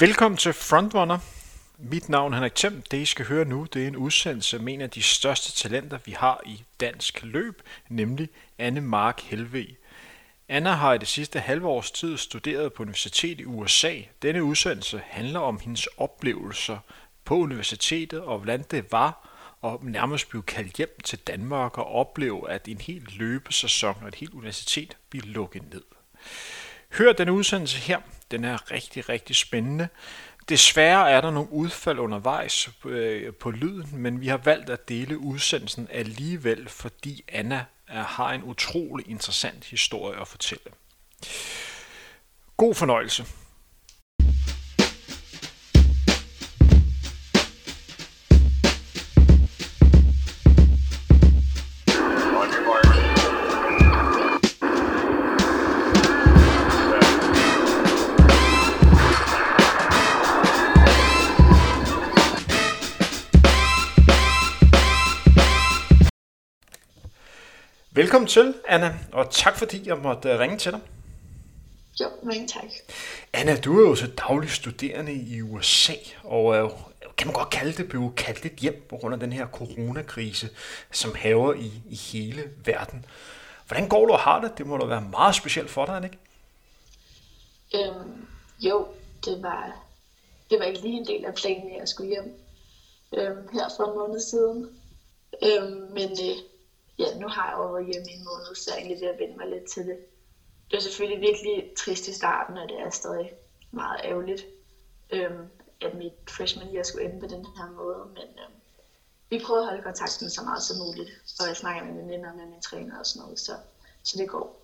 Velkommen til Frontrunner. Mit navn er Henrik Thiem. Det I skal høre nu, det er en udsendelse med en af de største talenter, vi har i dansk løb, nemlig Anne Mark Helve. Anna har i det sidste halve års tid studeret på universitet i USA. Denne udsendelse handler om hendes oplevelser på universitetet og hvordan det var at nærmest blive kaldt hjem til Danmark og opleve, at en hel løbesæson og et helt universitet bliver lukket ned. Hør denne udsendelse her. Den er rigtig, rigtig spændende. Desværre er der nogle udfald undervejs øh, på lyden, men vi har valgt at dele udsendelsen alligevel, fordi Anna har en utrolig interessant historie at fortælle. God fornøjelse. Velkommen til, Anna, og tak fordi jeg måtte øh, ringe til dig. Jo, mange tak. Anna, du er jo så daglig studerende i USA, og øh, kan man godt kalde det, blev kaldt lidt hjem på grund af den her coronakrise, som haver i, i hele verden. Hvordan går du og har det? Det må da være meget specielt for dig, ikke? Øhm, jo, det var, det var ikke lige en del af planen, at jeg skulle hjem øhm, her for en måned siden. Øhm, men øh, ja, nu har jeg jo været hjemme i en måned, så jeg er egentlig ved at vende mig lidt til det. Det var selvfølgelig virkelig trist i starten, og det er stadig meget ærgerligt, øhm, at mit freshman year skulle ende på den her måde, men øhm, vi prøver at holde kontakten så meget som muligt, og jeg snakker med mine venner, med min træner og sådan noget, så, så det går.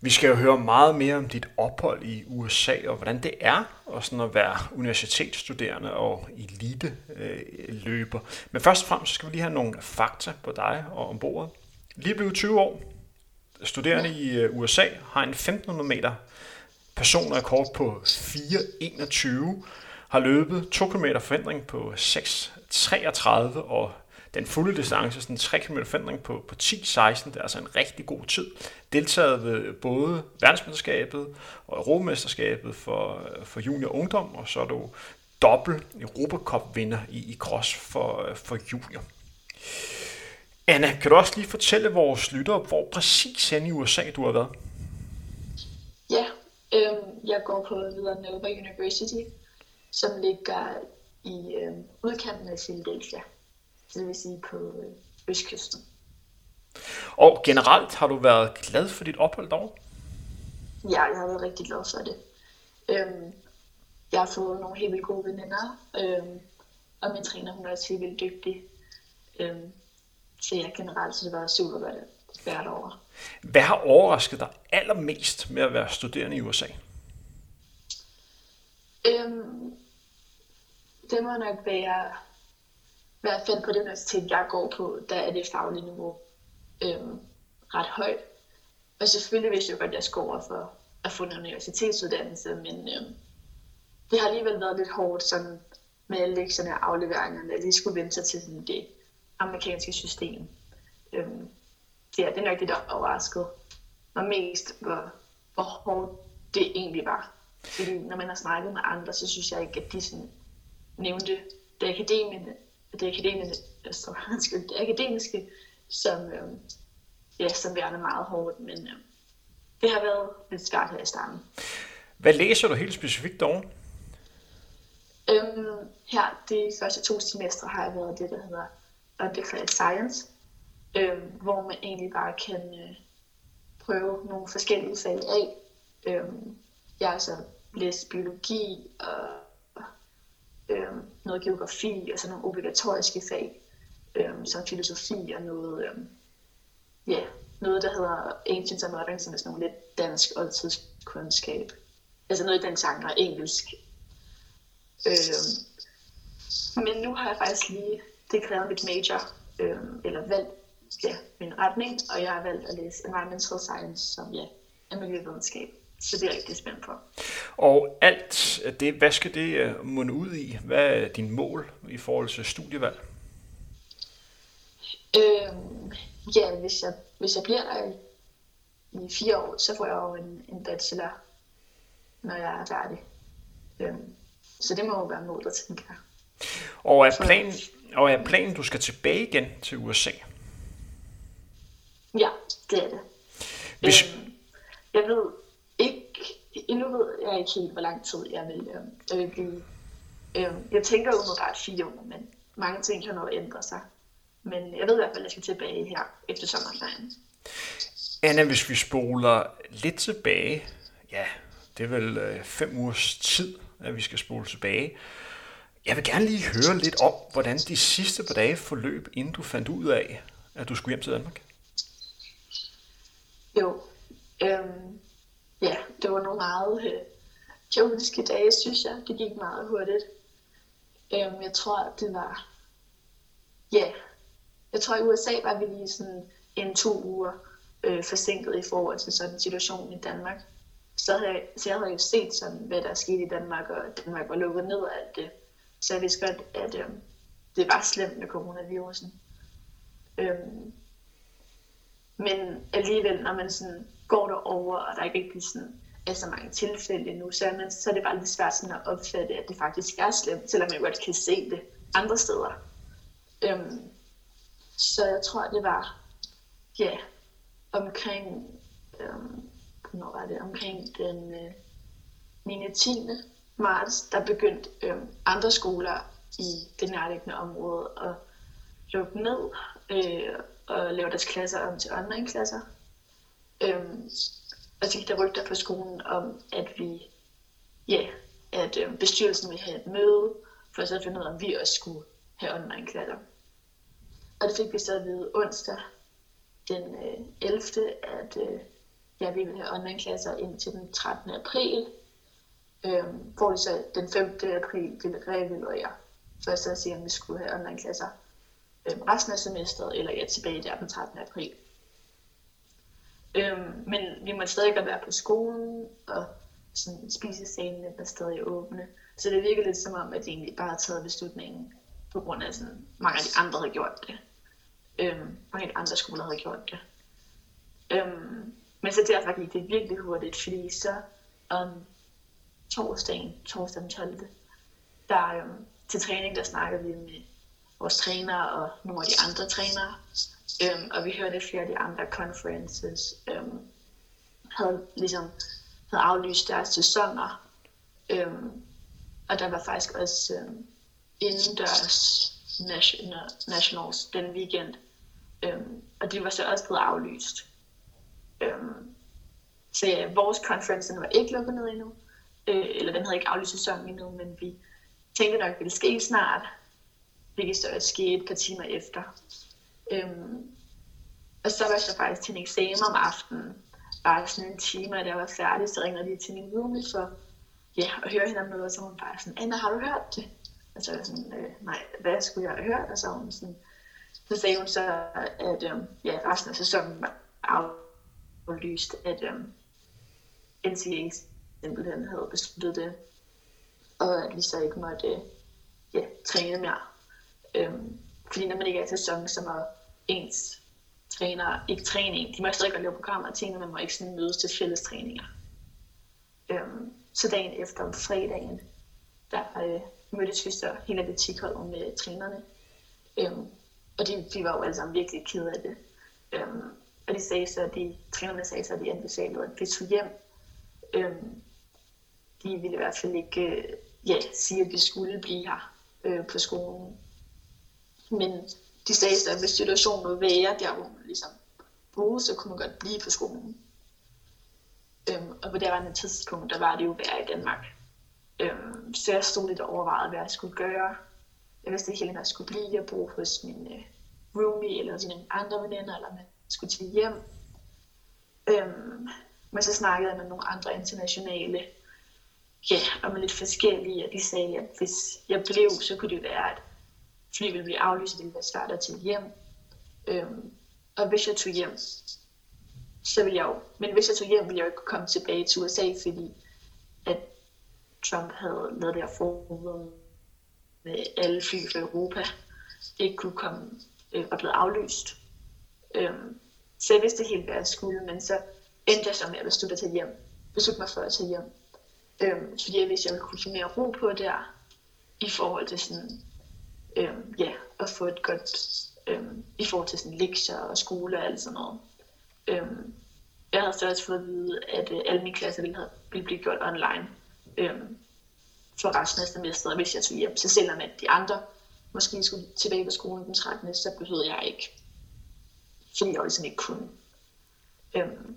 Vi skal jo høre meget mere om dit ophold i USA, og hvordan det er og sådan at være universitetsstuderende og elite øh, løber. Men først og fremmest skal vi lige have nogle fakta på dig og om bordet. Lige blevet 20 år, studerende i øh, USA, har en 1500 meter personrekord på 4.21, har løbet 2 km forhindring på 6.33 og den fulde distance, sådan en 3 km forhindring på, på 10.16, det er altså en rigtig god tid. Deltaget ved både verdensmesterskabet og Europamesterskabet for, øh, for junior ungdom, og så er du dobbelt Europacup vinder i, i cross for, øh, for junior. Anna, kan du også lige fortælle vores lyttere, hvor præcis hen i USA du har været? Ja, øh, jeg går på Villanova University, som ligger i øh, udkanten af Philadelphia det vil sige på øh, østkysten. Og generelt har du været glad for dit ophold derovre? Ja, jeg har været rigtig glad for det. Øhm, jeg har fået nogle helt vildt gode veninder, øhm, og min træner hun er også helt vildt dygtig. Øhm, så ja, generelt så det var super godt være derovre. Hvad har overrasket dig allermest med at være studerende i USA? Øhm, det må nok være i hvert fald på det universitet, jeg går på, der er det faglige niveau øhm, ret højt. Og selvfølgelig vidste jeg godt, at jeg skulle over for at få en universitetsuddannelse, men øhm, det har alligevel været lidt hårdt sådan med alle lektierne og afleveringerne, at lige skulle vente sig til sådan det amerikanske system. Øhm, ja, det er nok det, der overraskede mig mest, hvor, hvor hårdt det egentlig var. Fordi når man har snakket med andre, så synes jeg ikke, at de sådan nævnte det akademiske, det akademiske, så, det akademiske som, øh, ja, som værende meget hårdt, men øh, det har været lidt svært her i starten. Hvad læser du helt specifikt dog? Øhm, her, de første to semestre har jeg været det, der hedder Undergraduate Science, øh, hvor man egentlig bare kan øh, prøve nogle forskellige fag af. Øh, jeg har så læst biologi og øh, noget geografi og sådan nogle obligatoriske fag, øh, som filosofi og noget, øh, ja, noget, der hedder Ancient and Modern, som er sådan noget lidt dansk oldtidskundskab. Altså noget i den genre, engelsk. Øh, men nu har jeg faktisk lige deklareret mit major, øh, eller valgt ja, min retning, og jeg har valgt at læse Environmental Science, som ja, er miljøvidenskab. Så det er jeg rigtig spændt på. Og alt det, hvad skal det øh, munde ud i? Hvad er din mål i forhold til studievalg? Øhm, ja, hvis jeg, hvis jeg bliver der i fire år, så får jeg jo en, en bachelor, når jeg er færdig. Øhm, så det må jo være målet, tænker jeg. Og er planen, og er planen, du skal tilbage igen til USA? Ja, det er det. Hvis... Øhm, jeg ved ikke, endnu ved jeg ikke helt, hvor lang tid jeg vil, øhm, jeg vil blive. Øhm, jeg tænker umiddelbart fire år, men mange ting kan nå ændre sig. Men jeg ved i hvert fald, at jeg skal tilbage her efter sommerferien. Anna, hvis vi spoler lidt tilbage, ja, det er vel øh, fem ugers tid, at vi skal spole tilbage. Jeg vil gerne lige høre lidt om, hvordan de sidste par dage forløb, inden du fandt ud af, at du skulle hjem til Danmark. Jo, øhm, ja, det var nogle meget øh, kaotiske dage, synes jeg. Det gik meget hurtigt. Øhm, jeg tror, det var, ja, jeg tror i USA var vi lige sådan en to uger øh, forsinket i forhold til sådan en situation i Danmark. Så, havde jeg, så jeg havde jo set sådan, hvad der skete i Danmark, og Danmark var lukket ned og alt det. Så jeg vidste godt, at øh, det var slemt med coronavirusen. Øhm, men alligevel, når man sådan går derover, og der ikke rigtig sådan er så mange tilfælde nu, så er, man, så er det bare lidt svært sådan at opfatte, at det faktisk er slemt, selvom man godt kan se det andre steder. Øhm, så jeg tror, det var ja, omkring, øhm, hvornår var det, omkring den øh, 9. 10. marts, der begyndte øhm, andre skoler i det nærliggende område at lukke ned øh, og lave deres klasser om til online-klasser. Øhm, og så gik der rygter på skolen om, at vi, ja, at øh, bestyrelsen ville have et møde, for så at finde ud af, om vi også skulle have online-klasser. Og det fik vi så at vide onsdag den øh, 11. at øh, ja, vi ville have online-klasser indtil den 13. april. Øhm, hvor det så den 5. april ville reevaluere for så at se, om vi skulle have online-klasser øhm, resten af semesteret, eller ja, tilbage der den 13. april. Øhm, men vi må stadig godt være på skolen, og sådan, spisesalen var stadig åbne. Så det virker lidt som om, at de egentlig bare har taget beslutningen, på grund af sådan, mange af de andre havde gjort det. Øhm, mange af andre skoler havde gjort det. Øhm, men så derfor gik det virkelig hurtigt, fordi så om torsdagen, torsdag den 12. Der øhm, til træning, der snakkede vi med vores træner og nogle af de andre trænere. Øhm, og vi hørte flere af de andre conferences øhm, havde ligesom havde aflyst deres sæsoner. Øhm, og der var faktisk også øhm, indendørs nationals den weekend. Øhm, og de var så også blevet aflyst. Øhm, så ja, vores conference den var ikke lukket ned endnu. Øh, eller den havde ikke aflyst sæsonen endnu, men vi tænkte nok, at det ville ske snart hvilket så ske et par timer efter. Øhm, og så var jeg så faktisk til en eksamen om aftenen, bare sådan en time, og da jeg var færdig, så ringede de til min roomie for ja, at høre hende om noget, og så var hun bare sådan, Anna, har du hørt det? Og så var jeg sådan, øh, nej, hvad skulle jeg have hørt? Og så hun sådan, så sagde hun så, at øh, ja, resten af sæsonen var aflyst, at øh, NCAA simpelthen havde besluttet det, og at vi så ikke måtte øh, ja, træne mere. Øh, fordi når man ikke er i sæson, så må ens træner ikke træning. De må stadig godt lave programmer og ting, man må ikke sådan mødes til fælles træninger. Øhm, så dagen efter om fredagen, der øh, mødtes vi så hele atletikholdet med trænerne. Øhm, og de, de var jo alle sammen virkelig kede af det. Øhm, og de sagde så, at de, trænerne sagde så, at de anbefalede, at vi tog hjem. Øhm, de ville i hvert fald ikke øh, ja, sige, at vi skulle blive her øh, på skolen. Men de sagde så, at hvis situationen var værre, der, hvor man ligesom boede, så kunne man godt blive på skolen. Øhm, og på det andet tidspunkt, der var det jo værd i Danmark. Øhm, så jeg stod lidt og overvejede, hvad jeg skulle gøre. Jeg vidste ikke helt, hvad jeg skulle blive og bo hos min øh, roomie eller sine andre veninder, eller om jeg skulle til hjem. Øhm, men så snakkede jeg med nogle andre internationale, ja, og med lidt forskellige, og de sagde, at hvis jeg blev, så kunne det være, at fly ville blive aflyst, det ville være svært at tage hjem. Øhm, og hvis jeg tog hjem, så ville jeg jo, men hvis jeg tog hjem, ville jeg jo ikke komme tilbage til USA, fordi at Trump havde lavet det her forbud med alle fly fra Europa ikke kunne komme øh, var blevet aflyst. Øh, så jeg vidste helt, hvad jeg skulle, men så endte jeg så med at beslutte at tage hjem. Beslutte mig for at tage hjem. Øh, fordi jeg vidste, at jeg ville kunne få mere ro på der, i forhold til sådan, øh, ja, at få et godt, øh, i forhold til sådan lektier og skole og alt sådan noget. Øh, jeg havde så også fået at vide, at øh, alle mine klasser ville, have, ville blive gjort online Øh, for resten af semesteret, hvis jeg tog hjem. Så selvom at de andre måske skulle tilbage på skolen den 13. så behøvede jeg ikke. Fordi jeg ligesom ikke kunne. Øhm,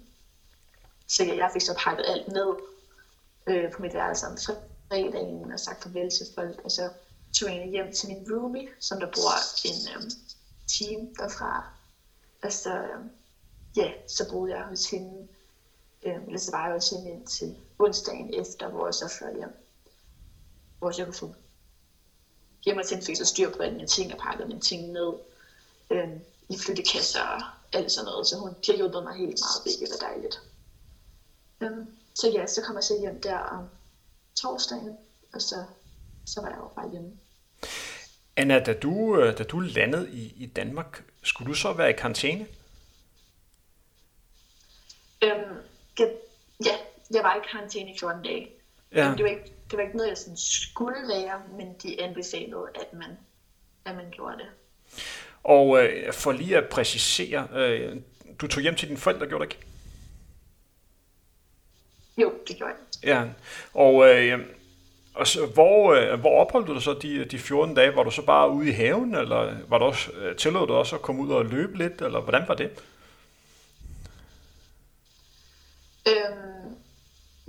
så jeg fik så pakket alt ned øh, på mit værelse om fredagen og sagt farvel til folk. Og så tog jeg hjem til min roomie, som der bor en øhm, team derfra. Og så, øhm, ja, så boede jeg hos hende. Øhm, eller så var jeg hos hende indtil onsdagen efter, hvor jeg så fløj hjem. Hvor jeg kunne få hjem og til fik så styr på alle mine ting og pakket mine ting ned øhm, i flyttekasser og alt sådan noget. Så hun har hjulpet mig helt meget, hvilket var dejligt. Øhm, så ja, så kom jeg så hjem der om torsdagen, og så, så var jeg jo bare hjemme. Anna, da du, øh, da du landede i, i Danmark, skulle du så være i karantæne? Øhm, ja, jeg var i karantæne i 14 dage. Ja. Det, var ikke, det var ikke noget, jeg sådan skulle være, men de anbefalede, at man, at man gjorde det. Og øh, for lige at præcisere, øh, du tog hjem til dine forældre, gjorde du ikke? Jo, det gjorde jeg. Ja, og, øh, og så, hvor, øh, hvor opholdt du dig så de, de 14 dage? Var du så bare ude i haven, eller var du også, øh, tillod du også at komme ud og løbe lidt, eller hvordan var det? Øhm,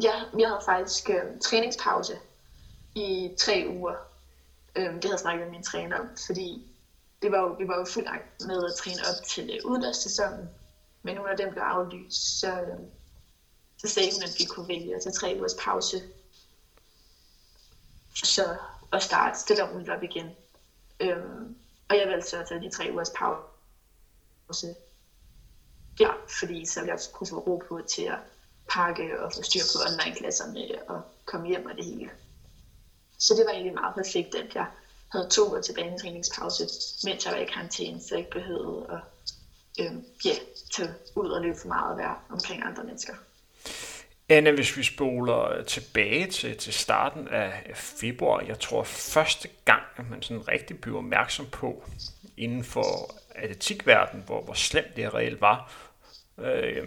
ja, jeg havde faktisk øh, træningspause i tre uger. Øhm, det havde jeg snakket med min træner om, fordi det var jo, vi var jo fuldt med at træne op til øh, udendørssæsonen. Men nu når den blev aflyst, så, øh, så sagde hun, at vi kunne vælge at tage tre ugers pause. Så at starte stille og roligt op igen. Øhm, og jeg valgte så at tage de tre ugers pause. Ja, fordi så ville jeg kunne få ro på til at pakke og få styr på online-klasserne og komme hjem og det hele. Så det var egentlig meget perfekt, at jeg havde to uger til banetræningspause, mens jeg var i karantæne, så jeg ikke behøvede at øh, ja, tage ud og løbe for meget og være omkring andre mennesker. Anna, hvis vi spoler tilbage til, til starten af februar, jeg tror første gang, at man sådan rigtig blev opmærksom på inden for atletikverdenen, hvor, hvor slemt det reelt var, øh,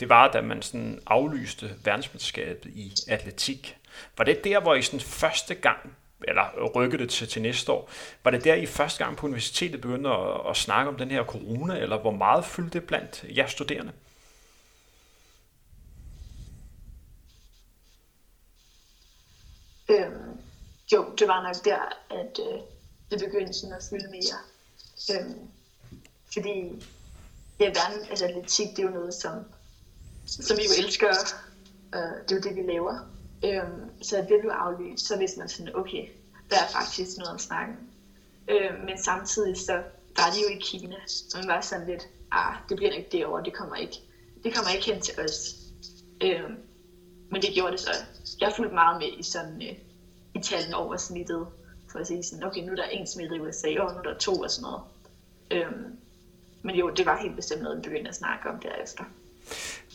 det var, da man sådan aflyste verdensmesterskabet i atletik. Var det der, hvor I sådan første gang, eller rykkede det til, til næste år, var det der, I første gang på universitetet begyndte at, at snakke om den her corona, eller hvor meget fyldte det blandt jer studerende? Øhm, jo, det var nok der, at øh, det begyndte sådan at fylde mere. Øhm, fordi ja, verden, altså atletik, det er jo noget, som, som vi jo elsker. Øh, det er jo det, vi laver. Øh, så det blev aflyst, så vidste man sådan, okay, der er faktisk noget om snakken. Øh, men samtidig så var det jo i Kina, og man var sådan lidt, ah, det bliver ikke derovre, det kommer ikke, det kommer ikke hen til os. Øh, men det gjorde det så. Jeg fulgte meget med i sådan øh, i tallene over snittet, for at sige sådan, okay, nu er der en smittet i USA, og nu er der to og sådan noget. Øh, men jo, det var helt bestemt noget, vi begyndte at snakke om derefter.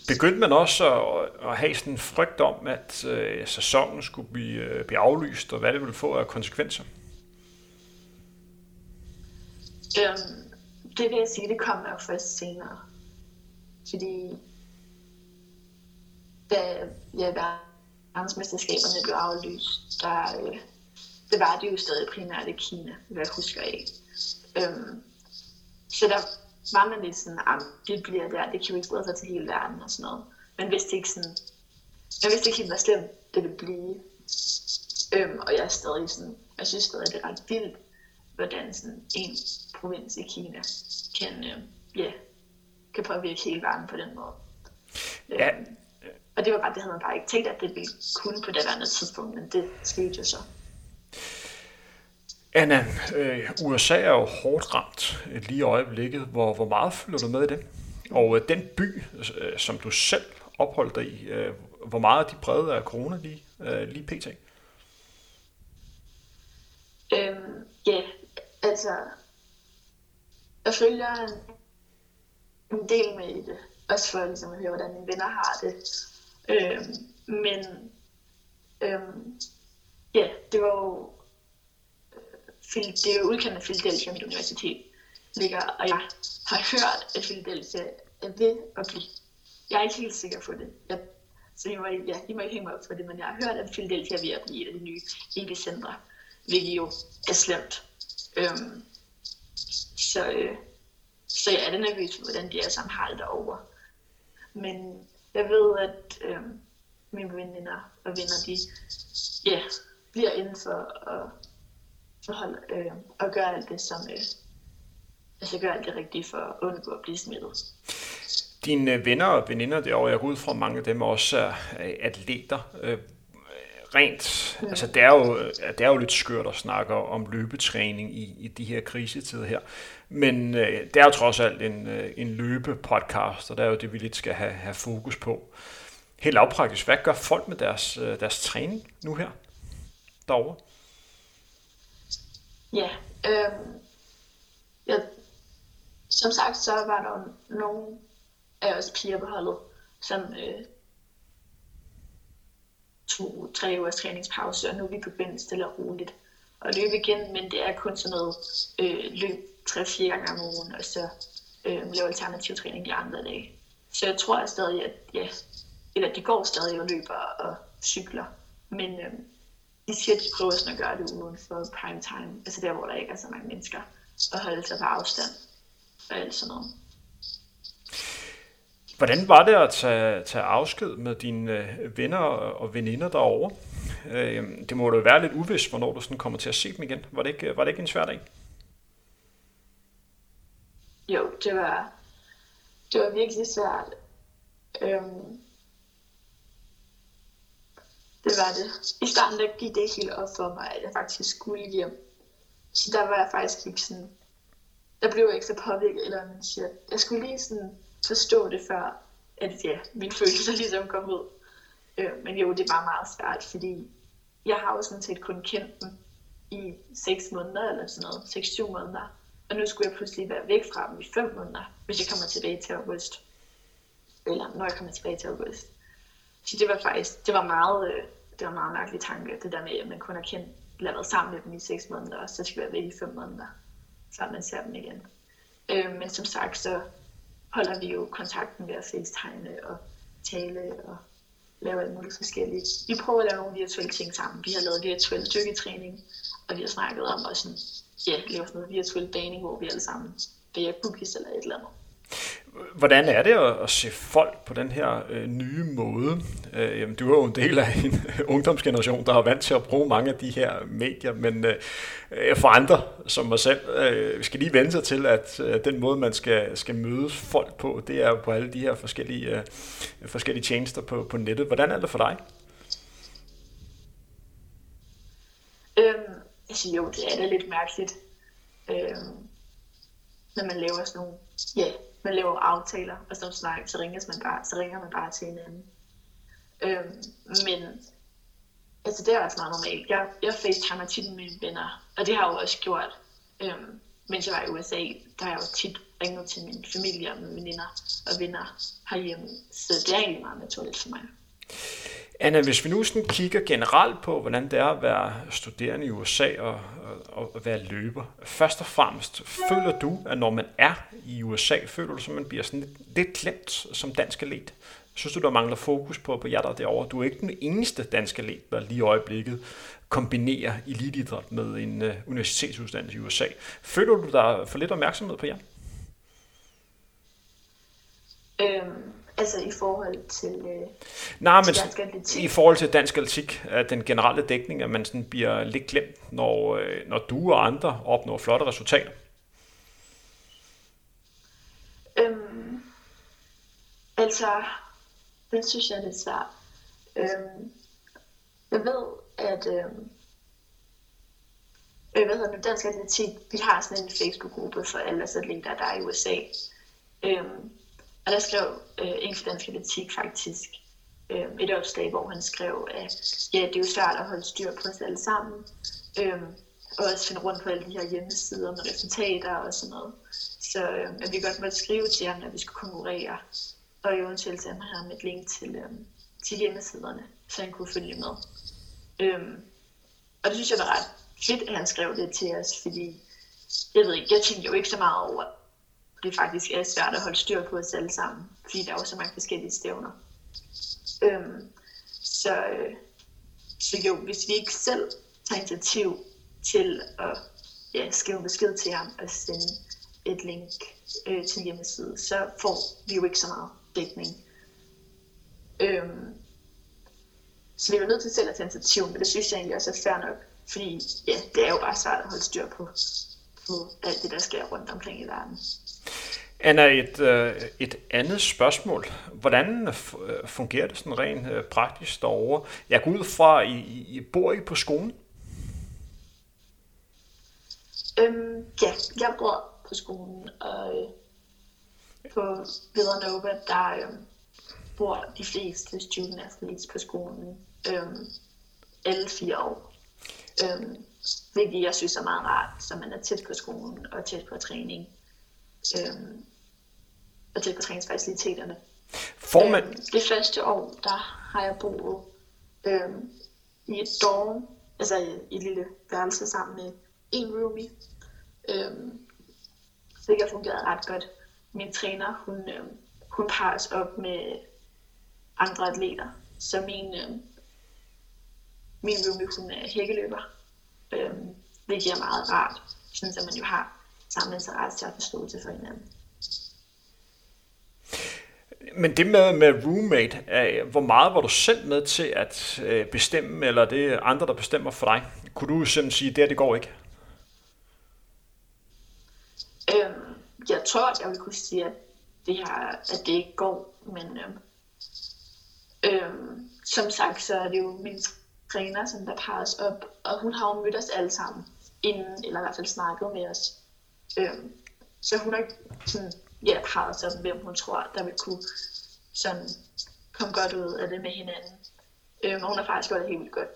Begyndte man også at, at have sådan en frygt om, at øh, sæsonen skulle blive, øh, blive aflyst, og hvad det ville få af konsekvenser? Øhm, det vil jeg sige, det kommer jo først senere. Fordi da ja, verdensmesterskaberne blev aflyst, der, øh, det var det jo stadig primært i Kina, hvad jeg husker af. Øhm, så der man lidt sådan, at det bliver der, det kan jo ikke sprede sig til hele verden og sådan noget. Men hvis det ikke sådan, jeg vidste ikke helt, hvor slemt det ville blive. Øhm, og jeg er stadig sådan, jeg synes stadig, det er ret vildt, hvordan sådan en provins i Kina kan, øh, yeah, kan påvirke hele verden på den måde. Ja. Øhm, og det var bare, det havde man bare ikke tænkt, at det ville kunne på det andet tidspunkt, men det skete jo så. Anna, øh, USA er jo hårdt ramt lige i øjeblikket. Hvor, hvor meget følger du med i det? Og øh, den by, øh, som du selv opholdt dig i, øh, hvor meget er de brede af corona lige, øh, lige pt? Øhm, ja, altså, jeg følger en, en del med i det. Også for ligesom, at høre, hvordan mine venner har det. Øhm, men øhm, ja, det var jo det er jo udkendt af Philadelphia, mit universitet ligger, og jeg har hørt, at Philadelphia er ved at blive. Jeg er ikke helt sikker på det. Jeg, så I må, ja, I må ikke hænge mig op for det, men jeg har hørt, at Philadelphia er ved at blive et af de nye epicentre, hvilket jo er slemt. Øhm, så, øh, så jeg er lidt nervøs for, hvordan de er sammen har det derovre. Men jeg ved, at øh, mine veninder og venner, de ja, bliver inden for og forholde, øh, at gøre alt det, som, øh, altså gøre alt det rigtige for at undgå at blive smittet. Dine venner og veninder derovre, jeg går ud fra, mange af dem også er atleter. Øh, rent, ja. altså det er, jo, det er jo lidt skørt at snakke om løbetræning i, i de her krisetider her. Men øh, det er jo trods alt en, øh, en løbepodcast, og det er jo det, vi lidt skal have, have fokus på. Helt lavpraktisk, hvad gør folk med deres, øh, deres træning nu her derovre? Ja, øh, ja, som sagt, så var der nogle af os piger på holdet, som øh, to, tre ugers træningspause, og nu er vi begyndt stille og roligt at løbe igen, men det er kun sådan noget øh, løb 3-4 gange om ugen, og så øh, lave alternativ træning de andre dage. Så jeg tror jeg stadig, at ja, eller de går stadig og løber og cykler, men øh, de siger, at de prøver sådan at gøre det uden for prime time, altså der, hvor der ikke er så mange mennesker, og holde sig på afstand og alt sådan noget. Hvordan var det at tage, tage afsked med dine øh, venner og veninder derovre? Øh, det må jo være lidt uvist, hvornår du sådan kommer til at se dem igen. Var det ikke, var det ikke en svær dag? Jo, det var, det var virkelig svært. Øhm, det var det. I starten der gik det helt op for mig, at jeg faktisk skulle hjem. Så der var jeg faktisk ikke sådan... Der blev jeg ikke så påvirket, eller man siger, jeg skulle lige sådan forstå det før, at ja, min følelse ligesom kom ud. Øh, men jo, det var meget svært, fordi jeg har jo sådan set kun kendt dem i 6 måneder eller sådan noget, 6-7 måneder. Og nu skulle jeg pludselig være væk fra dem i 5 måneder, hvis jeg kommer tilbage til august. Eller når jeg kommer tilbage til august. Så det var faktisk, det var meget, øh, det var meget mærkelig tanke, det der med, at man kun har kendt, eller været sammen med dem i 6 måneder, og så skal være væk i 5 måneder, før man ser dem igen. Øh, men som sagt, så holder vi jo kontakten ved at facetime og tale og lave alt muligt forskelligt. Vi prøver at lave nogle virtuelle ting sammen. Vi har lavet virtuel dykketræning, og vi har snakket om at sådan, ja, lave sådan noget virtuel baning, hvor vi alle sammen bærer cookies eller et eller andet. Hvordan er det at, se folk på den her øh, nye måde? Øh, jamen, du er jo en del af en øh, ungdomsgeneration, der har vant til at bruge mange af de her medier, men øh, for andre, som mig selv, øh, skal lige vente sig til, at øh, den måde, man skal, skal møde folk på, det er på alle de her forskellige, øh, forskellige tjenester på, på nettet. Hvordan er det for dig? Øhm, altså jo, det er da lidt mærkeligt, øhm, når man laver sådan nogle, ja, man laver aftaler, og sådan snak, så, ringer man bare, så ringer man bare til hinanden. Øhm, men altså, det er også meget normalt. Jeg, jeg facetimer tit med mine venner, og det har jeg jo også gjort, øhm, mens jeg var i USA. Der har jeg jo tit ringet til min familie og mine veninder og venner herhjemme, så det er egentlig meget naturligt for mig. Anna, hvis vi nu sådan kigger generelt på, hvordan det er at være studerende i USA og, og, og være løber. Først og fremmest, føler du, at når man er i USA, føler du, at man bliver sådan lidt, lidt klemt som dansk elit? Synes du, der mangler fokus på, på jer der derovre? Du er ikke den eneste danske elit, der lige i øjeblikket kombinerer elitidræt med en uh, universitetsuddannelse i USA. Føler du, der er for lidt opmærksomhed på jer? Øhm, Altså i forhold til, øh, Nej, men til i forhold til dansk atletik, at den generelle dækning, at man sådan bliver lidt glemt, når, øh, når du og andre opnår flotte resultater? Øhm, altså, det synes jeg er lidt svært. Øhm, jeg ved, at øhm, øh, hvad hedder det, Dansk Atletik, vi har sådan en Facebook-gruppe for alle atleter, der er i USA. Øhm, og der skrev øh, en for dansk Atletik faktisk øh, et opslag, hvor han skrev, at ja, det er jo svært at holde styr på os alle sammen. Øh, og også finde rundt på alle de her hjemmesider med resultater og sådan noget. Så øh, at vi godt måtte skrive til ham, at vi skulle konkurrere, og eventuelt sende ham et link til, øh, til hjemmesiderne, så han kunne følge med. Øh, og det synes jeg var ret fedt, at han skrev det til os, fordi jeg ved ikke, jeg tænkte jo ikke så meget over, det faktisk er svært at holde styr på os alle sammen, fordi der er jo så mange forskellige stævner. Øhm, så, øh, så jo, hvis vi ikke selv tager initiativ til at ja, skrive besked til ham og sende et link øh, til hjemmeside, så får vi jo ikke så meget dækning. Øhm, så vi er nødt til selv at tage initiativ, men det synes jeg egentlig også er fair nok, fordi ja, det er jo bare svært at holde styr på, på alt det, der sker rundt omkring i verden. Anna, et, øh, et andet spørgsmål. Hvordan øh, fungerer det sådan rent øh, praktisk derovre? Jeg går ud fra, I, I bor I på skolen? Øhm, ja, jeg bor på skolen, og øh, på Villanova, der øh, bor de fleste student altså athletes på skolen øh, alle fire år. Øh, hvilket jeg synes er meget rart, så man er tæt på skolen og tæt på træning. Øh, og på træningsfaciliteterne. Får man... Øh, det første år, der har jeg boet øh, i et dorm, altså i et lille værelse sammen med en roomie. Øhm, det har fungeret ret godt. Min træner, hun, øh, hun parer os op med andre atleter. Så min, øh, min roomie, hun er hækkeløber. Øh, hvilket er meget rart, sådan at man jo har samme interesse at forståelse for hinanden. Men det med, med roommate, hvor meget var du selv med til at øh, bestemme, eller det er andre, der bestemmer for dig? Kunne du simpelthen sige, at det her, det går ikke? Øhm, jeg tror, at jeg vil kunne sige, at det, her, at det ikke går, men øhm, øhm, som sagt, så er det jo min træner, som der parer os op, og hun har jo mødt os alle sammen inden, eller i hvert fald snakket med os. Øhm, så hun har sådan, ja, parret os op, hvem hun tror, der vil kunne sådan komme godt ud af det med hinanden. Øhm, og hun har faktisk gjort det helt vildt godt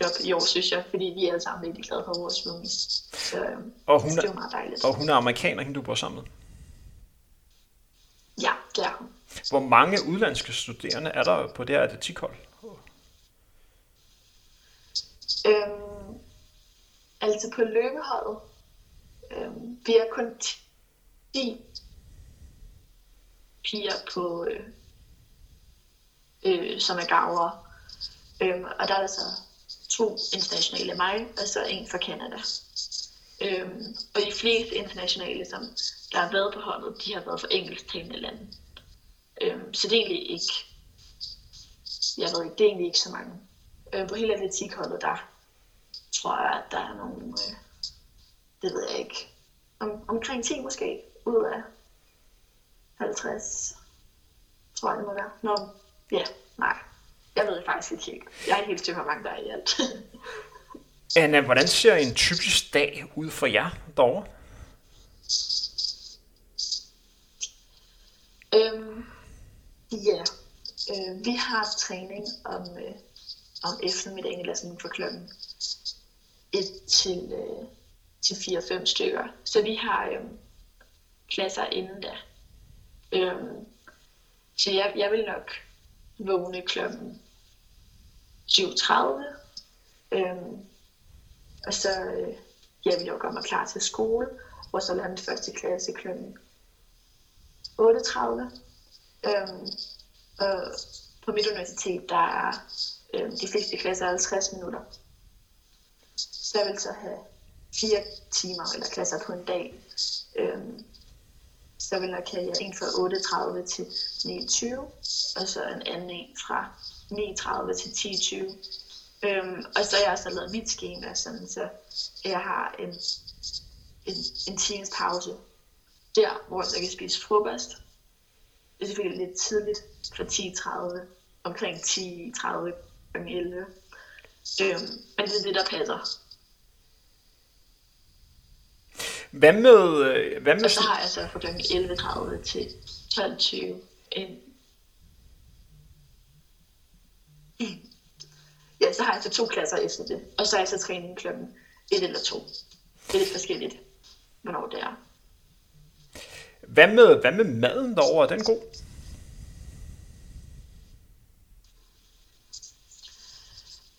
job i år, synes jeg, fordi vi er alle sammen virkelig glade for vores roomies. Så øhm, og hun er, det er meget dejligt. Og hun er amerikaner, hende du bor sammen med? Ja, det er hun. Hvor mange udlandske studerende er der på det her atletikhold? Øhm, altså på løbeholdet, øhm, vi er kun 10 piger på, øh, øh, som er gaver. Øhm, og der er der så to internationale mig, og så en fra Canada. Øhm, og de fleste internationale, som der har været på holdet, de har været for engelsktalende lande. Øhm, så det er egentlig ikke, jeg ved ikke, det er egentlig ikke så mange. Øhm, på hele atletikholdet, der tror jeg, at der er nogle, øh, det ved jeg ikke, om, omkring 10 måske, ud af 50, tror jeg det må være. Nå, ja, nej, jeg ved faktisk ikke helt. Jeg er ikke helt stykke, hvor mange der er i alt. Anna, hvordan ser en typisk dag ud for jer derovre? Øhm, ja, øh, vi har træning om, øh, om eftermiddagen, eller sådan fra klokken 1 til, øh, til 4-5 stykker. Så vi har øh, klasser inden da. Øhm, så jeg, jeg vil nok vågne klokken 7.30. Øhm, og så øh, jeg vil jeg gøre mig klar til skole, og så lande første klasse kl. 8.30. Øhm, og på mit universitet, der er øh, de fleste klasser 50 minutter. Så jeg vil så have fire timer eller klasser på en dag. Øhm, så vil jeg have en fra 8.30 til 29, og så en anden en fra 9.30 til 10.20. Øhm, og så har jeg også lavet mit schema, sådan, så jeg har en, en, en times pause der, hvor jeg kan spise frokost. Det er selvfølgelig lidt tidligt fra 10.30, omkring 10.30 kl. 11. Øhm, men det er det, der passer. Hvad med... Øh, hvad med så har jeg så fra kl. 11.30 til 12.20 en Ja, så har jeg så to klasser efter det. Og så er jeg så træning klokken et eller to. Det er lidt forskelligt, hvornår det er. Hvad med, hvad med maden derovre? Er den god?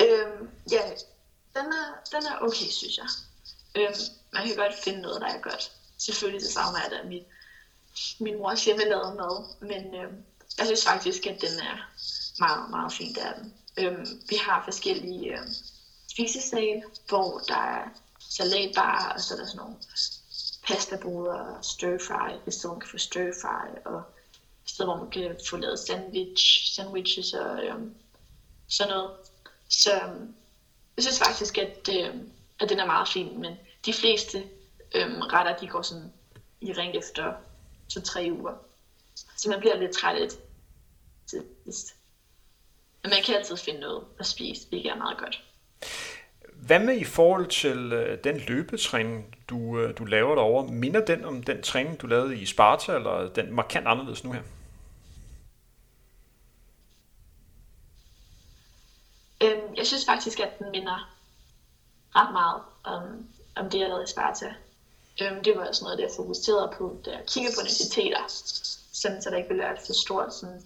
Øhm, ja, den er, den er okay, synes jeg. Øhm, man kan godt finde noget, der er godt. Selvfølgelig så savner jeg da mit, min mors hjemmelavede mad, men øh, jeg synes faktisk, at den er meget, meget fin, der den. Øh, vi har forskellige øh, spisesale, hvor der er salatbar, og så er der sådan nogle pastaboder, stir fry, hvis man kan få stir fry, og sted, hvor man kan få lavet sandwich, sandwiches og øhm, sådan noget. Så øhm, jeg synes faktisk, at, øhm, at den er meget fin, men de fleste øhm, retter, de går sådan i ring efter to-tre uger. Så man bliver lidt træt af det sidst. Men man kan altid finde noget at spise, hvilket er meget godt. Hvad med i forhold til øh, den løbetræning, du, øh, du laver derovre? Minder den om den træning, du lavede i Sparta, eller den markant anderledes nu her? Øhm, jeg synes faktisk, at den minder ret meget om, om det, jeg lavede i Sparta. Øhm, det var også noget, der jeg fokuserede på, da jeg kiggede på universiteter, sådan, så der ikke ville være et for stort, sådan,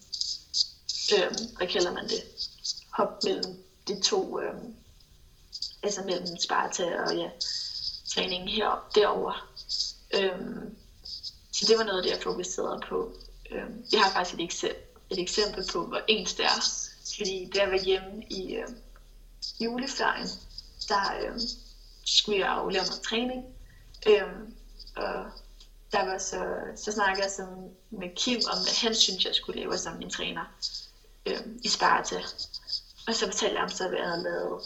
øhm, hvad kalder man det, hop mellem de to, øhm, altså mellem Sparta og ja, træningen her derover. Øhm, så det var noget, det jeg fokuserede på. Øhm, jeg har faktisk et eksempel, et eksempel på, hvor ens det er. Fordi da jeg var hjemme i øhm, juleferien, der øhm, skulle jeg jo lave noget træning. Øhm, og der var så, så snakkede jeg med Kim om, hvad han synes, jeg skulle lave som min træner øhm, i Sparta. Og så fortalte jeg ham så, hvad jeg havde lavet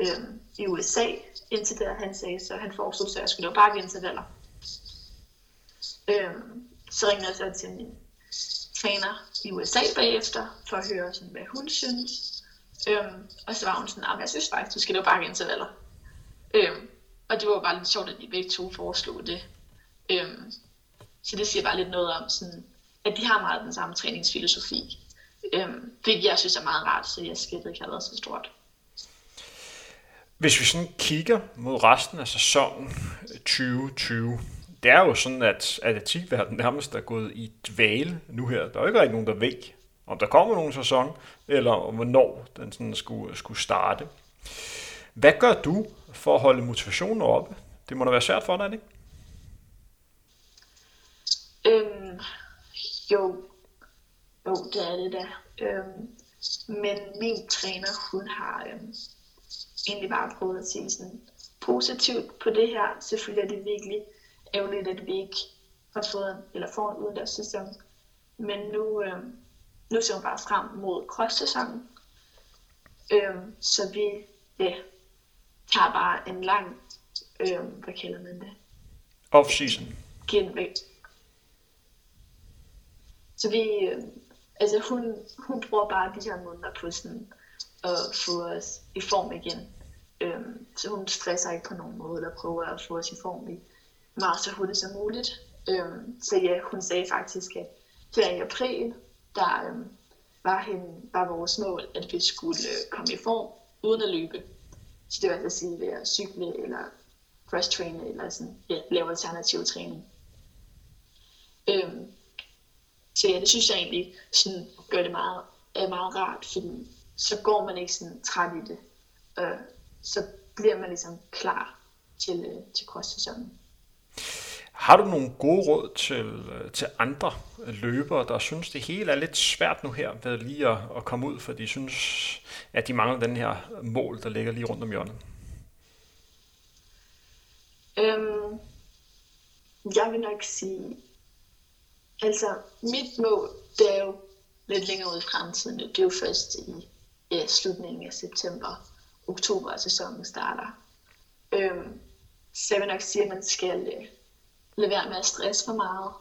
øhm, i USA, indtil der han sagde, så han foreslog så, jeg skulle lave bakkeintervaller. Øhm, så ringede jeg så til min træner i USA bagefter, for at høre, sådan, hvad hun synes. Øhm, og så var hun sådan, ah, jeg synes faktisk, du skal lave bakkeintervaller. Øhm, og det var bare lidt sjovt, at de begge to foreslog det. Øhm, så det siger bare lidt noget om, sådan, at de har meget den samme træningsfilosofi. Øhm, det jeg synes er meget rart, så jeg skridtet ikke har været så stort. Hvis vi sådan kigger mod resten af sæsonen øh, 2020, det er jo sådan, at atletikverdenen nærmest er gået i dvale nu her. Der er jo ikke rigtig nogen, der ved, om der kommer nogen sæson, eller hvornår den sådan skulle, skulle starte. Hvad gør du for at holde motivationen oppe? Det må da være svært for dig, ikke? Øhm, jo, jo, det er det da. Øhm, men min træner, hun har øhm, egentlig bare prøvet at sige sådan positivt på det her. Selvfølgelig er det virkelig ærgerligt, at vi ikke har fået eller får en udendørs sæson. Men nu, øh, nu ser vi bare frem mod cross-sæsonen. Øh, så vi ja, tager bare en lang, øh, hvad kalder man det? Off-season. Genvægt. Så vi, øh, altså hun, hun bruger bare de her måneder på sådan at få os i form igen. Øh, så hun stresser ikke på nogen måde, eller prøver at få os i form i meget så hurtigt som muligt. Øhm, så ja, hun sagde faktisk, at her i april, der øhm, var, hende, var vores mål, at vi skulle øh, komme i form uden at løbe. Så det var altså at sige ved at cykle eller cross-traine eller sådan, ja, lave alternativ træning. Øhm, så ja, det synes jeg egentlig sådan, gør det meget, er meget rart, fordi så går man ikke sådan træt i det. Øh, så bliver man ligesom klar til, øh, til cross-sæsonen. Har du nogle gode råd til, øh, til andre løbere, der synes, det hele er lidt svært nu her ved lige at, at komme ud, for de synes, at de mangler den her mål, der ligger lige rundt om hjørnet? Øhm, jeg vil nok sige, altså mit mål, det er jo lidt længere ud i fremtiden. Det er jo først i ja, slutningen af september, oktober, at sæsonen starter. Øhm, så jeg vil nok sige, at man skal øh, lade være med at stresse for meget.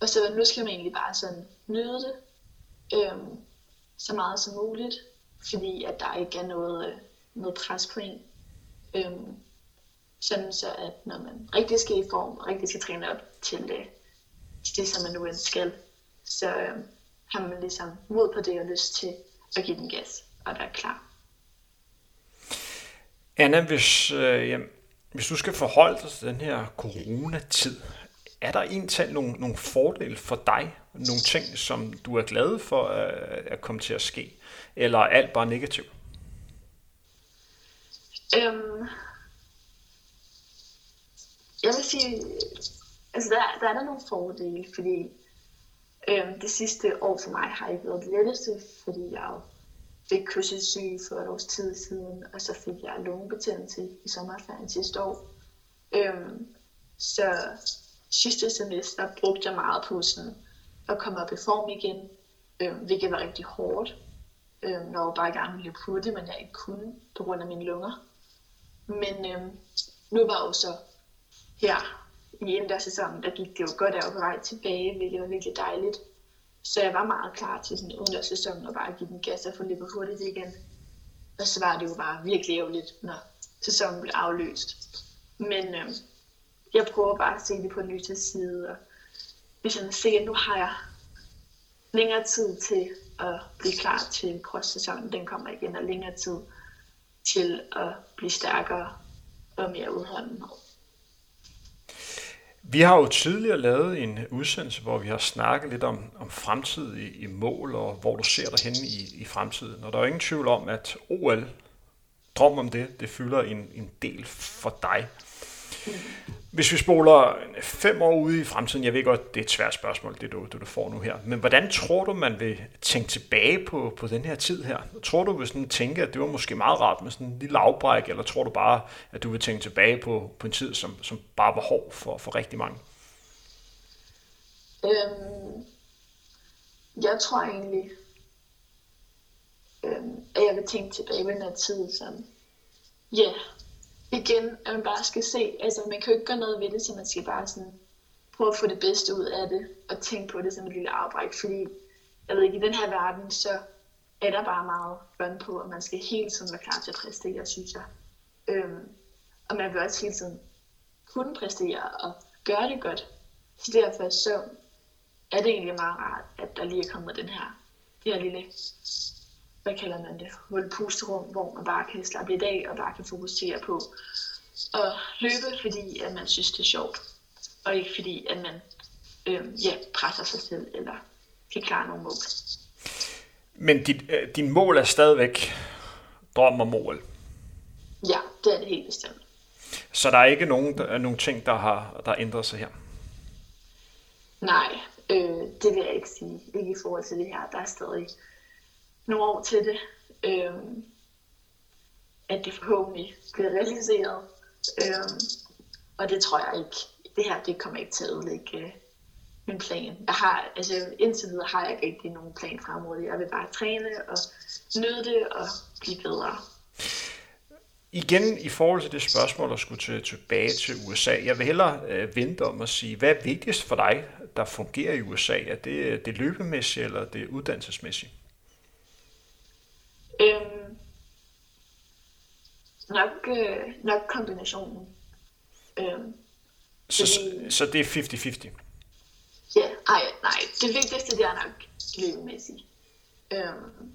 Og så nu skal man egentlig bare sådan nyde det øhm, så meget som muligt, fordi at der ikke er noget, øh, noget pres på en. Øhm, sådan så at når man rigtig skal i form, og rigtig skal træne op til, det, til det, som man nu end skal, så øh, har man ligesom mod på det og lyst til at give den gas og være klar. Anna, hvis, øh, jamen, hvis du skal forholde dig til den her coronatid, er der egentlig nogle, nogle fordele for dig? Nogle ting, som du er glad for at, at komme til at ske? Eller er alt bare negativt? Øhm, jeg vil sige, altså der, der er der nogle fordele, fordi øhm, det sidste år for mig har ikke været det letteste, fordi jeg fik kysselsyg for et års tid siden, og så fik jeg lungebetændelse i sommerferien sidste år. Øhm, så sidste semester brugte jeg meget på sådan at komme op i form igen, øhm, hvilket var rigtig hårdt, øhm, når jeg bare gerne ville på det, men jeg ikke kunne på grund af mine lunger. Men øhm, nu var jeg jo så her i sæsonen, der gik det jo godt, at jeg var på vej tilbage, hvilket var virkelig dejligt. Så jeg var meget klar til sådan under sæsonen og bare give den gas og få løbet hurtigt igen. Og så var det jo bare virkelig ærgerligt, når sæsonen blev afløst. Men øh, jeg prøver bare at se det på en ny side, og hvis jeg se, at nu har jeg længere tid til at blive klar til cross-sæsonen, den kommer igen, og længere tid til at blive stærkere og mere udholdende. Vi har jo tidligere lavet en udsendelse, hvor vi har snakket lidt om, om fremtid i, i mål, og hvor du ser dig henne i, i fremtiden. Og der er jo ingen tvivl om, at OL, drøm om det, det fylder en, en del for dig. Hvis vi spoler fem år ude i fremtiden, jeg ved godt, det er et svært spørgsmål, det du, det du får nu her, men hvordan tror du, man vil tænke tilbage på, på den her tid her? Tror du, vil sådan tænke, at det var måske meget rart med sådan en lille afbræk, eller tror du bare, at du vil tænke tilbage på, på en tid, som, som bare var hård for, for rigtig mange? Øhm, jeg tror egentlig, øhm, at jeg vil tænke tilbage på den her tid som, ja, yeah, igen, at man bare skal se, altså man kan jo ikke gøre noget ved det, så man skal bare sådan prøve at få det bedste ud af det, og tænke på det som et lille afbræk, fordi jeg ved ikke, i den her verden, så er der bare meget run på, og man skal hele tiden være klar til at præstere, synes jeg. Øhm, og man vil også hele tiden kunne præstere og gøre det godt. Så derfor så er det egentlig meget rart, at der lige er kommet den her, det her lille hvad kalder man det, hul pusterum, hvor man bare kan slappe lidt af og bare kan fokusere på at løbe, fordi at man synes, det er sjovt, og ikke fordi, at man øh, ja, presser sig selv eller kan klare nogle mål. Men dit, øh, din mål er stadigvæk drøm og mål? Ja, det er det helt bestemt. Så der er ikke nogen, der, nogen ting, der har der ændret sig her? Nej, øh, det vil jeg ikke sige. Ikke i forhold til det her. Der er stadig nogle år til det. øh, at det forhåbentlig bliver realiseret. Øh, og det tror jeg ikke. Det her det kommer ikke til at ødelægge øh, min plan. Jeg har, altså, indtil videre har jeg ikke rigtig nogen plan fremover. Jeg vil bare træne og nyde det og blive bedre. Igen i forhold til det spørgsmål, der skulle til, tilbage til USA. Jeg vil hellere øh, vente om at sige, hvad er vigtigst for dig, der fungerer i USA? Er det det løbemæssige eller det uddannelsesmæssige? Øhm, nok, øh, nok kombinationen. Øhm, så, fordi, så, det er 50-50? Ja, ej, nej. Det vigtigste det er nok løbemæssigt. Øhm,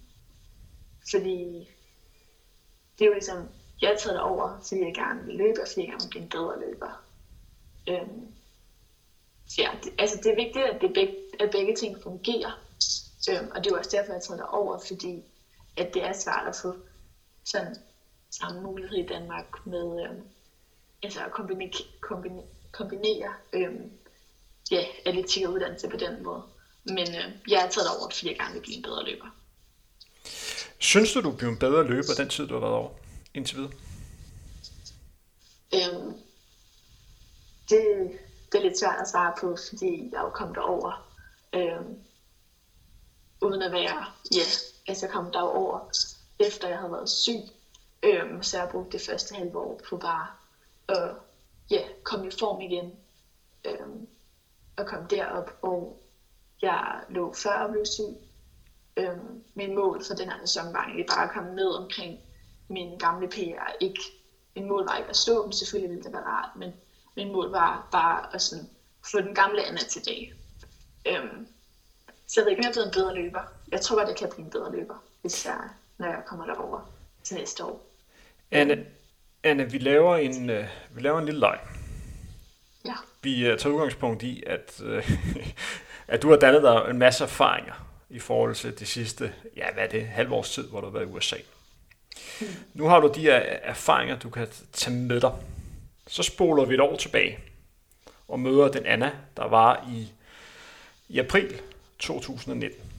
fordi det er jo ligesom, jeg har taget det over, fordi jeg gerne vil løbe, og fordi jeg gerne vil blive en bedre løber. Øhm, så ja, det, altså det er vigtigt, at, det begge, at begge ting fungerer. Øhm, og det er jo også derfor, jeg har taget det over, fordi at det er svært at få sådan samme mulighed i Danmark med øh, altså at kombinere, kombinere, kombinere øh, ja, atletik og uddannelse på den måde. Men øh, jeg har taget over, jeg gerne vil blive en bedre løber. Synes du, du blev en bedre løber den tid, du har været over indtil videre? Øhm, det, det er lidt svært at svare på, fordi jeg er jo kommet over øhm, uden at være ja, altså jeg kom over efter jeg havde været syg. Øhm, så jeg brugte det første halve år på bare at ja, komme i form igen. Øhm, og komme derop, og jeg lå før jeg blev syg. Øhm, min mål for den her sæson var egentlig bare at komme ned omkring min gamle PR. Ikke, min mål var ikke at stå dem, selvfølgelig ville det være rart, men min mål var bare at sådan, få den gamle Anna tilbage. Øhm, så jeg ved ikke, om jeg er blevet en bedre løber. Jeg tror godt, jeg kan blive en bedre løber, hvis jeg, når jeg kommer derover til næste år. Anne, Anne vi, laver en, uh, vi laver en lille leg. Ja. Vi uh, tager udgangspunkt i, at, uh, at du har dannet dig en masse erfaringer i forhold til de sidste, ja hvad er det, halve års tid, hvor du har været i USA. Nu har du de her erfaringer, du kan tage med dig. Så spoler vi et år tilbage og møder den Anna, der var i, i april 2019.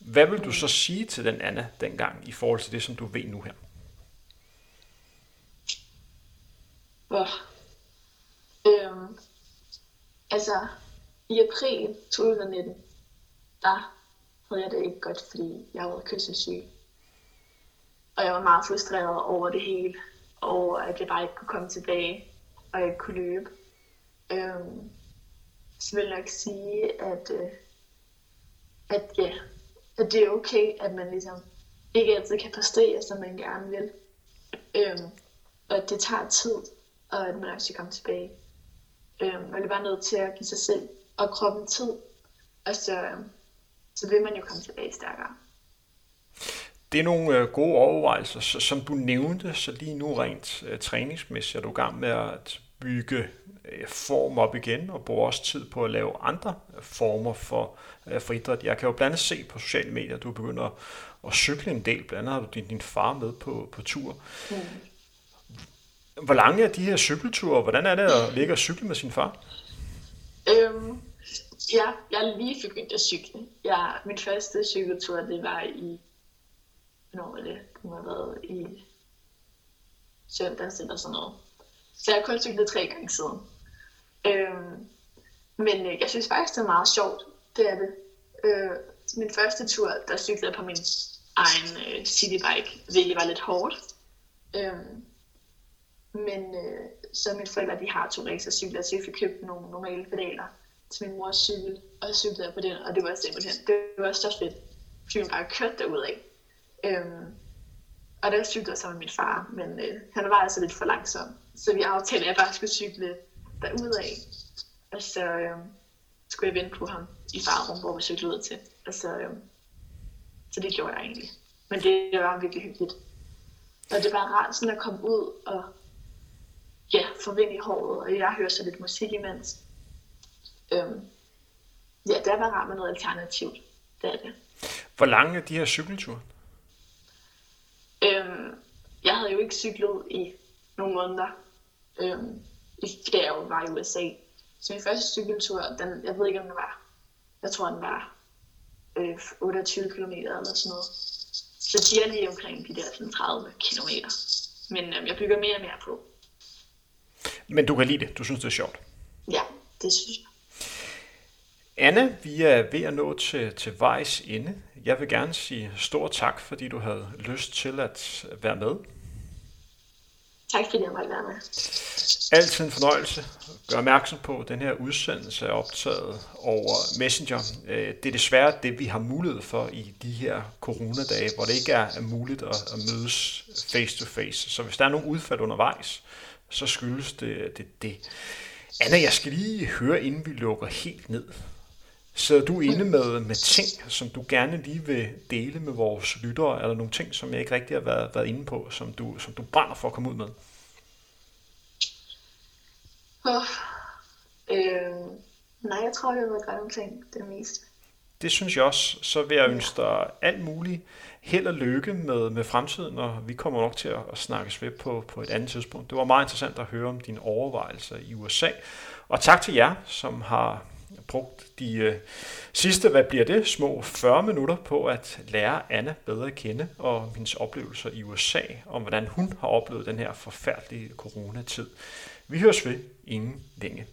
Hvad vil du så sige til den Anna dengang i forhold til det, som du ved nu her? Hvor? Øhm, altså, i april 2019, der havde jeg det ikke godt, fordi jeg var kyssesyg. Og jeg var meget frustreret over det hele, over at jeg bare ikke kunne komme tilbage, og jeg ikke kunne løbe. Øhm, så vil jeg nok sige, at, øh, at, ja, at det er okay, at man ligesom ikke altid kan præstere, som man gerne vil. Øhm, og at det tager tid, og at man også skal komme tilbage. Øhm, man er bare nødt til at give sig selv og kroppen tid, og så, øhm, så vil man jo komme tilbage stærkere. Det er nogle øh, gode overvejelser. Så, som du nævnte, så lige nu rent øh, træningsmæssigt er du i gang med at bygge øh, form op igen, og bruger også tid på at lave andre former for, øh, for idræt. Jeg kan jo blandt andet se på sociale medier, at du begynder at, at cykle en del. Blandt andet har du din, din far med på, på tur. Mm. Hvor lange er de her cykelture? Hvordan er det at ligge og cykle med sin far? Øhm, ja, jeg er lige begyndt at cykle. Jeg, min første cykeltur, det var i... Hvornår var det? Det må have været i søndags eller sådan noget. Så jeg har kun cyklet tre gange siden. Øhm, men øh, jeg synes faktisk, det er meget sjovt. Det er det. Øh, min første tur, der cyklede jeg på min egen øh, citybike, hvilket var lidt hårdt. Øhm, men øh, så mine forældre, de har to racercykler, så jeg fik købt nogle normale pedaler til min mors cykel, og så cyklede jeg på den, og det var simpelthen, det var så fedt, fordi man bare kørte derudad. Øhm, og der cyklede jeg sammen med min far, men øh, han var altså lidt for langsom, så vi aftalte, at jeg bare skulle cykle derudad. Og så øh, skulle jeg vente på ham i farrum, hvor vi cyklede ud til. Og så, øh, så det gjorde jeg egentlig. Men det var virkelig hyggeligt. Og det var rart sådan at komme ud og ja, få vind i håret, og jeg hører så lidt musik imens. Øhm, ja, der var rart med noget alternativt. Det er det. Hvor lange er de her cykelture? Øhm, jeg havde jo ikke cyklet i nogle måneder, øhm, da jeg jo var i USA. Så min første cykeltur, den, jeg ved ikke om den var, jeg tror den var øh, 28 km eller sådan noget. Så de er lige omkring de der 30 km. Men øhm, jeg bygger mere og mere på. Men du kan lide det. Du synes, det er sjovt. Ja, det synes jeg. Anna, vi er ved at nå til, til vejs ende. Jeg vil gerne sige stor tak, fordi du havde lyst til at være med. Tak fordi jeg måtte være med. Altid en fornøjelse. Gør opmærksom på, at den her udsendelse er optaget over Messenger. Øh, det er desværre det, vi har mulighed for i de her coronadage, hvor det ikke er muligt at mødes face to face. Så hvis der er nogle udfald undervejs, så skyldes det det. det. Anna, jeg skal lige høre, inden vi lukker helt ned. Så du inde med, med ting, som du gerne lige vil dele med vores lyttere? Eller nogle ting, som jeg ikke rigtig har været, været inde på, som du, som du brænder for at komme ud med? Oh, øh, nej, jeg tror, jeg vil gøre ting, det mest. Det synes jeg også. Så vil jeg ønske dig alt muligt held og lykke med, med fremtiden, og vi kommer nok til at, at snakkes ved på, på et andet tidspunkt. Det var meget interessant at høre om dine overvejelser i USA. Og tak til jer, som har brugt de øh, sidste, hvad bliver det, små 40 minutter på at lære Anna bedre at kende og hendes oplevelser i USA, om hvordan hun har oplevet den her forfærdelige coronatid. Vi høres ved inden længe.